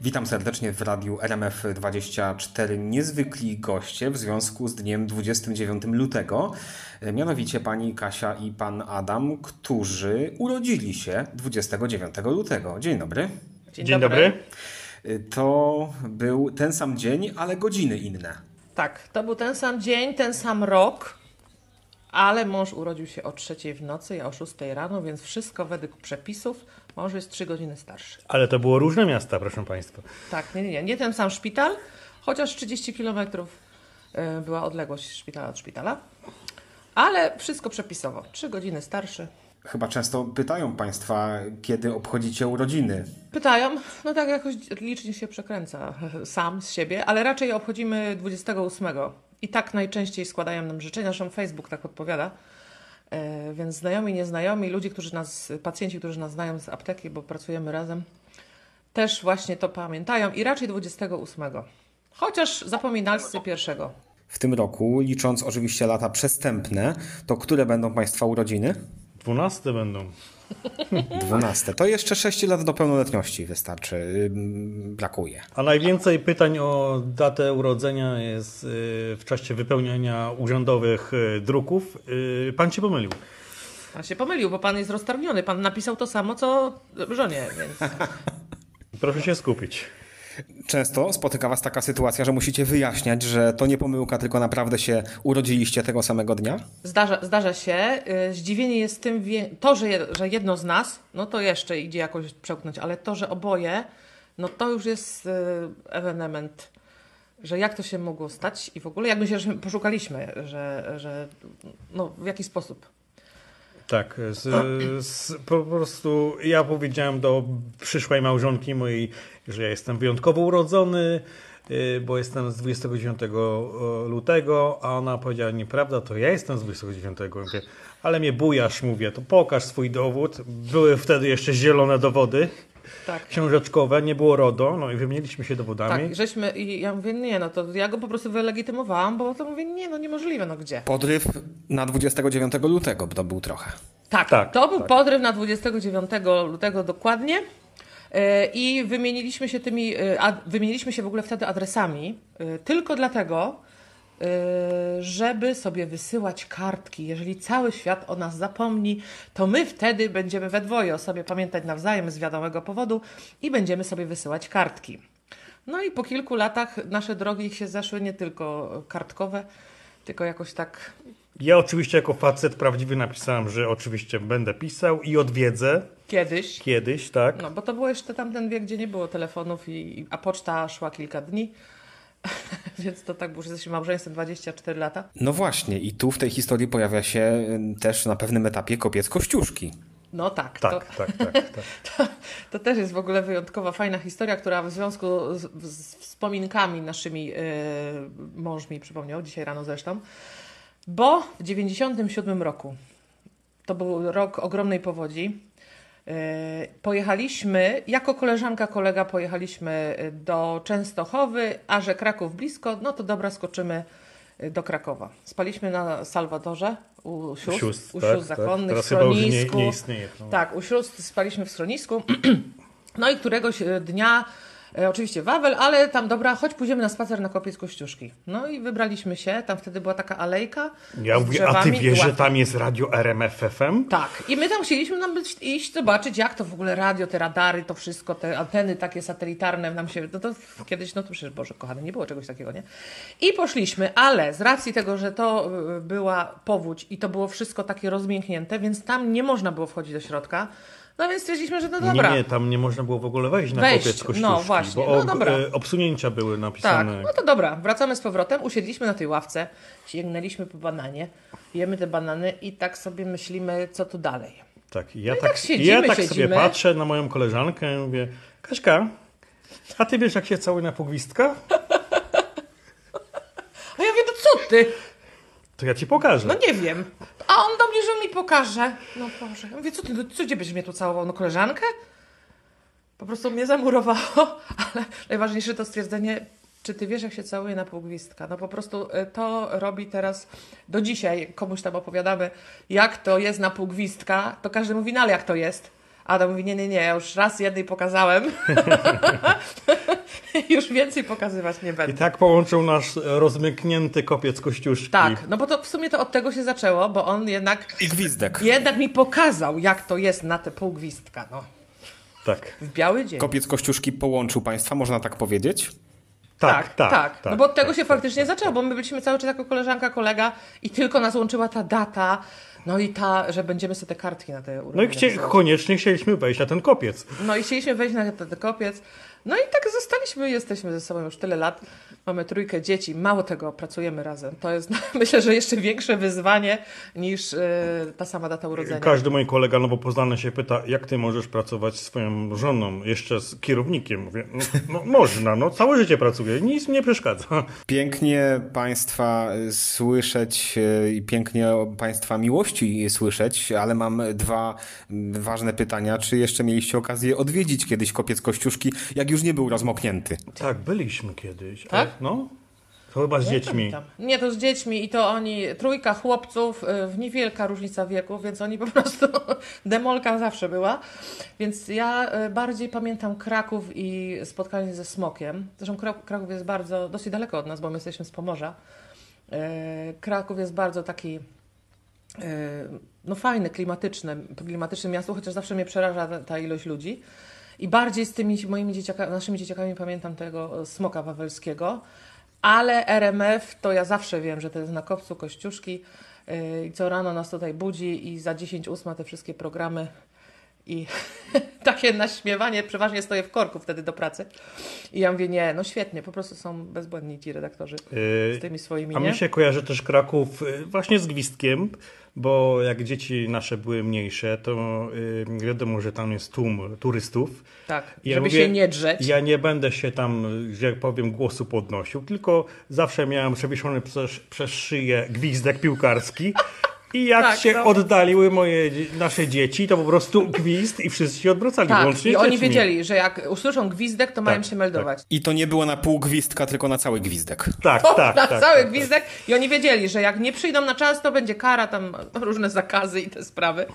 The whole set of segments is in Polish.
Witam serdecznie w radiu RMF24 niezwykli goście w związku z dniem 29 lutego, mianowicie pani Kasia i pan Adam, którzy urodzili się 29 lutego. Dzień dobry. Dzień, Dzień dobry. dobry. To był ten sam dzień, ale godziny inne. Tak, to był ten sam dzień, ten sam rok, ale mąż urodził się o trzeciej w nocy, ja o 6 rano, więc wszystko według przepisów. Mąż jest 3 godziny starszy. Ale to było różne miasta, proszę Państwa. Tak, nie, nie, nie. Nie ten sam szpital, chociaż 30 kilometrów e, była odległość szpitala od szpitala. Ale wszystko przepisowo. 3 godziny starszy. Chyba często pytają Państwa, kiedy obchodzicie urodziny. Pytają, no tak jakoś licznie się przekręca sam z siebie, ale raczej obchodzimy 28. I tak najczęściej składają nam życzenia, zresztą Facebook tak odpowiada. E, więc znajomi, nieznajomi, ludzie, którzy nas, pacjenci, którzy nas znają z apteki, bo pracujemy razem, też właśnie to pamiętają i raczej 28. Chociaż zapominalscy pierwszego. W tym roku, licząc oczywiście lata przestępne, to które będą Państwa urodziny? 12 będą. 12. To jeszcze 6 lat do pełnoletności wystarczy, brakuje. A najwięcej pytań o datę urodzenia jest y, w czasie wypełniania urzędowych y, druków. Y, pan się pomylił. Pan się pomylił, bo pan jest roztargniony. Pan napisał to samo, co żonie, więc... Proszę się skupić. Często spotyka Was taka sytuacja, że musicie wyjaśniać, że to nie pomyłka, tylko naprawdę się urodziliście tego samego dnia? Zdarza, zdarza się. Y, zdziwienie jest tym, to, że jedno z nas, no to jeszcze idzie jakoś przełknąć, ale to, że oboje, no to już jest y, ewenement, że jak to się mogło stać i w ogóle jak my się poszukaliśmy, że, że no w jaki sposób. Tak, z, z, po prostu ja powiedziałem do przyszłej małżonki mojej, że ja jestem wyjątkowo urodzony, y, bo jestem z 29 lutego, a ona powiedziała, nieprawda, to ja jestem z 29. Mówię, ale mnie bujasz, mówię, to pokaż swój dowód. Były wtedy jeszcze zielone dowody tak. książeczkowe, nie było RODO, no i wymieniliśmy się dowodami. Tak, żeśmy, i ja mówię, nie, no to ja go po prostu wylegitymowałam, bo to mówię, nie, no niemożliwe, no gdzie? Podryw na 29 lutego to był trochę. Tak, tak to był tak. podryw na 29 lutego dokładnie. E, I wymieniliśmy się tymi, e, wymieniliśmy się w ogóle wtedy adresami, e, tylko dlatego, żeby sobie wysyłać kartki. Jeżeli cały świat o nas zapomni, to my wtedy będziemy we dwoje o sobie pamiętać nawzajem z wiadomego powodu i będziemy sobie wysyłać kartki. No i po kilku latach nasze drogi się zeszły nie tylko kartkowe, tylko jakoś tak. Ja oczywiście jako facet prawdziwy napisałem, że oczywiście będę pisał i odwiedzę. Kiedyś. Kiedyś, tak. No bo to było jeszcze tamten wiek, gdzie nie było telefonów, i, a poczta szła kilka dni. Więc to tak, bo już jesteśmy małżeństwem 24 lata. No właśnie, i tu w tej historii pojawia się też na pewnym etapie kopiec Kościuszki. No tak. Tak, to, tak, tak, tak. To, to, też jest w ogóle wyjątkowa, fajna historia, która w związku z, z wspominkami naszymi yy, mąż mi przypomniał, dzisiaj rano zresztą, bo w 97 roku, to był rok ogromnej powodzi, E, pojechaliśmy, jako koleżanka, kolega pojechaliśmy e, do Częstochowy, a że Kraków blisko, no to dobra, skoczymy e, do Krakowa. Spaliśmy na Salwadorze u sióstr, sióstr u sióstr tak, zakonnych, tak. w schronisku. Nie, nie istnieje, no. Tak, u sióstr spaliśmy w schronisku. No i któregoś dnia E, oczywiście Wawel, ale tam dobra, chodź pójdziemy na spacer na kopiec Kościuszki. No i wybraliśmy się, tam wtedy była taka alejka. Ja mówię, a ty wiesz, że tam jest radio RMF FM? Tak. I my tam chcieliśmy nam być, iść zobaczyć, jak to w ogóle radio, te radary, to wszystko, te anteny takie satelitarne nam się, no to kiedyś, no to przecież, Boże kochany, nie było czegoś takiego, nie? I poszliśmy, ale z racji tego, że to y, była powódź i to było wszystko takie rozmięknięte, więc tam nie można było wchodzić do środka, no więc stwierdziliśmy, że no dobra. Nie, nie, tam nie można było w ogóle wejść na wejść. kopiec kościuszki, no, właśnie. bo no, dobra. Obsunięcia były napisane. Tak, no to dobra, wracamy z powrotem, usiedliśmy na tej ławce, sięgnęliśmy po bananie, jemy te banany i tak sobie myślimy, co tu dalej. Tak, ja no tak, tak, siedzimy, ja tak sobie patrzę na moją koleżankę i mówię, Kaśka, a ty wiesz jak się całuje na pogwistka? A ja mówię, to co ty? To ja ci pokażę. No nie wiem. A on do mnie, że mi pokaże. No Boże. Ja mówię, co ty, no, co gdzie będziesz mnie tu całował? No koleżankę? Po prostu mnie zamurowało, ale najważniejsze to stwierdzenie, czy ty wiesz, jak się całuje na półgwistka? No po prostu y, to robi teraz, do dzisiaj komuś tam opowiadamy, jak to jest na półgwistka, to każdy mówi, no ale jak to jest? Adam mówi, nie, nie, nie, ja już raz jednej pokazałem. już więcej pokazywać nie I będę. tak połączył nasz rozmyknięty kopiec kościuszki. Tak, no bo to w sumie to od tego się zaczęło, bo on jednak, I gwizdek. jednak mi pokazał, jak to jest na te półgwistka, no. Tak. W biały dzień. Kopiec Kościuszki połączył państwa, można tak powiedzieć? Tak, tak, tak. No bo od tego tak, się tak, faktycznie tak, zaczęło, bo my byliśmy cały czas jako koleżanka, kolega i tylko nas łączyła ta data, no i ta, że będziemy sobie te kartki na te No i urodziny chcie, wysyłać. koniecznie chcieliśmy wejść na ten kopiec. No i chcieliśmy wejść na ten kopiec. No i tak zostaliśmy, jesteśmy ze sobą już tyle lat. Mamy trójkę dzieci, mało tego, pracujemy razem. To jest myślę, że jeszcze większe wyzwanie niż yy, ta sama data urodzenia. Każdy mój kolega nowo poznany się pyta, jak ty możesz pracować z swoją żoną, jeszcze z kierownikiem. Mówię, no, no można, no całe życie pracuję, nic mi nie przeszkadza. Pięknie Państwa słyszeć e, i pięknie o Państwa miłości słyszeć, ale mam dwa ważne pytania. Czy jeszcze mieliście okazję odwiedzić kiedyś kopiec Kościuszki, jak już nie był rozmoknięty? Tak, byliśmy kiedyś. Tak? No, to chyba z dziećmi. Pamiętam. Nie, to z dziećmi i to oni, trójka chłopców, y, w niewielka różnica wieku, więc oni po prostu, demolka zawsze była. Więc ja y, bardziej pamiętam Kraków i spotkanie ze Smokiem. Zresztą Kra- Kraków jest bardzo, dosyć daleko od nas, bo my jesteśmy z Pomorza. Y, Kraków jest bardzo taki no fajny, klimatyczny, klimatyczne miasto, chociaż zawsze mnie przeraża ta, ta ilość ludzi. I bardziej z tymi moimi dzieciakami, naszymi dzieciakami pamiętam tego e, smoka wawelskiego, ale RMF to ja zawsze wiem, że to jest na kopcu Kościuszki yy, i co rano nas tutaj budzi i za 10 ósma te wszystkie programy i takie naśmiewanie, przeważnie stoję w korku wtedy do pracy. I ja mówię, nie, no świetnie, po prostu są bezbłędni ci redaktorzy Yy, z tymi swoimi, A nie? mi się kojarzy też Kraków y, właśnie z gwizdkiem, bo jak dzieci nasze były mniejsze, to y, wiadomo, że tam jest tłum turystów. Tak, I ja żeby mówię, się nie drzeć. Ja nie będę się tam, że jak powiem, głosu podnosił, tylko zawsze miałem przewieszony przez, przez szyję gwizdek piłkarski. I jak Tak, się no. oddaliły moje, nasze dzieci, to po prostu gwizd i wszyscy się odwracali, Tak, i oni dziećmi. wiedzieli, że jak usłyszą gwizdek, to mają Tak, się meldować. I to nie było na pół gwizdka, tylko na cały gwizdek. Tak, O, tak, na tak. cały tak, gwizdek i oni wiedzieli, że jak nie przyjdą na czas, to będzie kara, tam różne zakazy i te sprawy.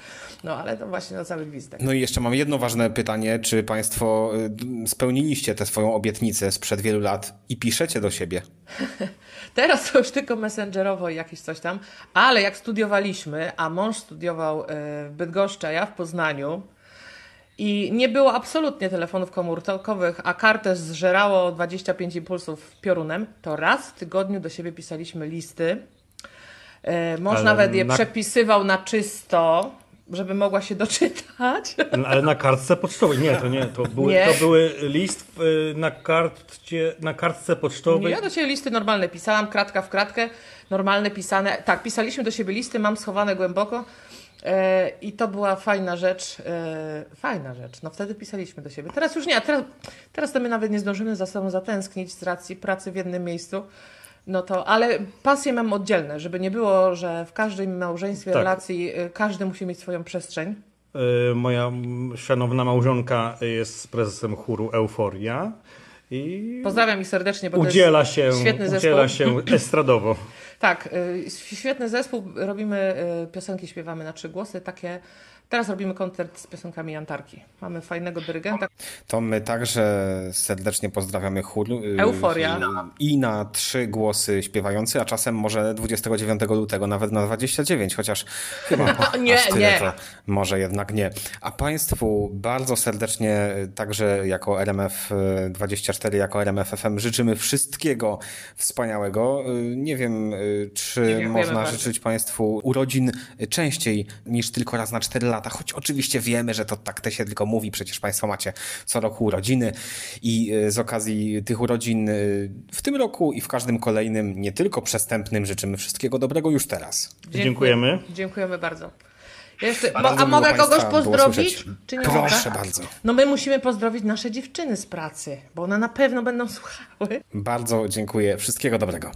No ale to właśnie na cały gwizdek. No i jeszcze mam jedno ważne pytanie. Czy Państwo y, spełniliście tę swoją obietnicę sprzed wielu lat i piszecie do siebie? Teraz to już tylko messengerowo i jakieś coś tam, ale jak studiowaliśmy, a mąż studiował e, w Bydgoszczy, a ja w Poznaniu i nie było absolutnie telefonów komórkowych, a kartę zżerało 25 impulsów piorunem, to raz w tygodniu do siebie pisaliśmy listy. E, Mąż Ale nawet je na- przepisywał na czysto, żeby mogła się doczytać. No, Ale na kartce pocztowej. Nie, to nie. To, były, Nie. to były list y, na, kartcie, na kartce pocztowej. Ja do siebie listy normalne pisałam, kratka w kratkę, normalne pisane. Tak, pisaliśmy do siebie listy, mam schowane głęboko. E, I to była fajna rzecz. E, fajna rzecz. No wtedy pisaliśmy do siebie. Teraz już nie, a teraz, teraz to my nawet nie zdążymy za sobą zatęsknić z racji pracy w jednym miejscu. No to, ale pasje mam oddzielne, żeby nie było, że w każdym małżeństwie, Tak. relacji y, każdy musi mieć swoją przestrzeń. Y, Moja szanowna małżonka jest prezesem chóru Euforia i Pozdrawiam ich serdecznie, bo udziela to jest się, świetny zespół. udziela się estradowo. Tak, y, świetny zespół. Robimy piosenki, śpiewamy na trzy głosy. Takie. Teraz robimy koncert z piosenkami Jantarki. Mamy fajnego dyrygenta. To my także serdecznie pozdrawiamy chór. y, Euforia. I na trzy głosy śpiewający, a czasem może 29 lutego nawet na 29, chociaż chyba Nie, aż tyle nie. to może jednak nie. A Państwu bardzo serdecznie y, także jako RMF24, jako RMF FM życzymy wszystkiego wspaniałego. Y, Nie wiem, y, czy Dziękujemy można bardzo. życzyć Państwu urodzin częściej niż tylko raz na 4 lata, choć oczywiście wiemy, że to tak te się tylko mówi, przecież Państwo macie co roku urodziny i y, z okazji tych urodzin y, w tym roku i w każdym kolejnym, nie tylko przestępnym, życzymy wszystkiego dobrego już teraz. Dziękujemy. Dziękujemy bardzo. Ja Jeszcze, a miło mogę kogoś pozdrowić? Czy nie Proszę mogę? bardzo. No my musimy pozdrowić nasze dziewczyny z pracy, bo one na pewno będą słuchały. Bardzo dziękuję. Wszystkiego dobrego.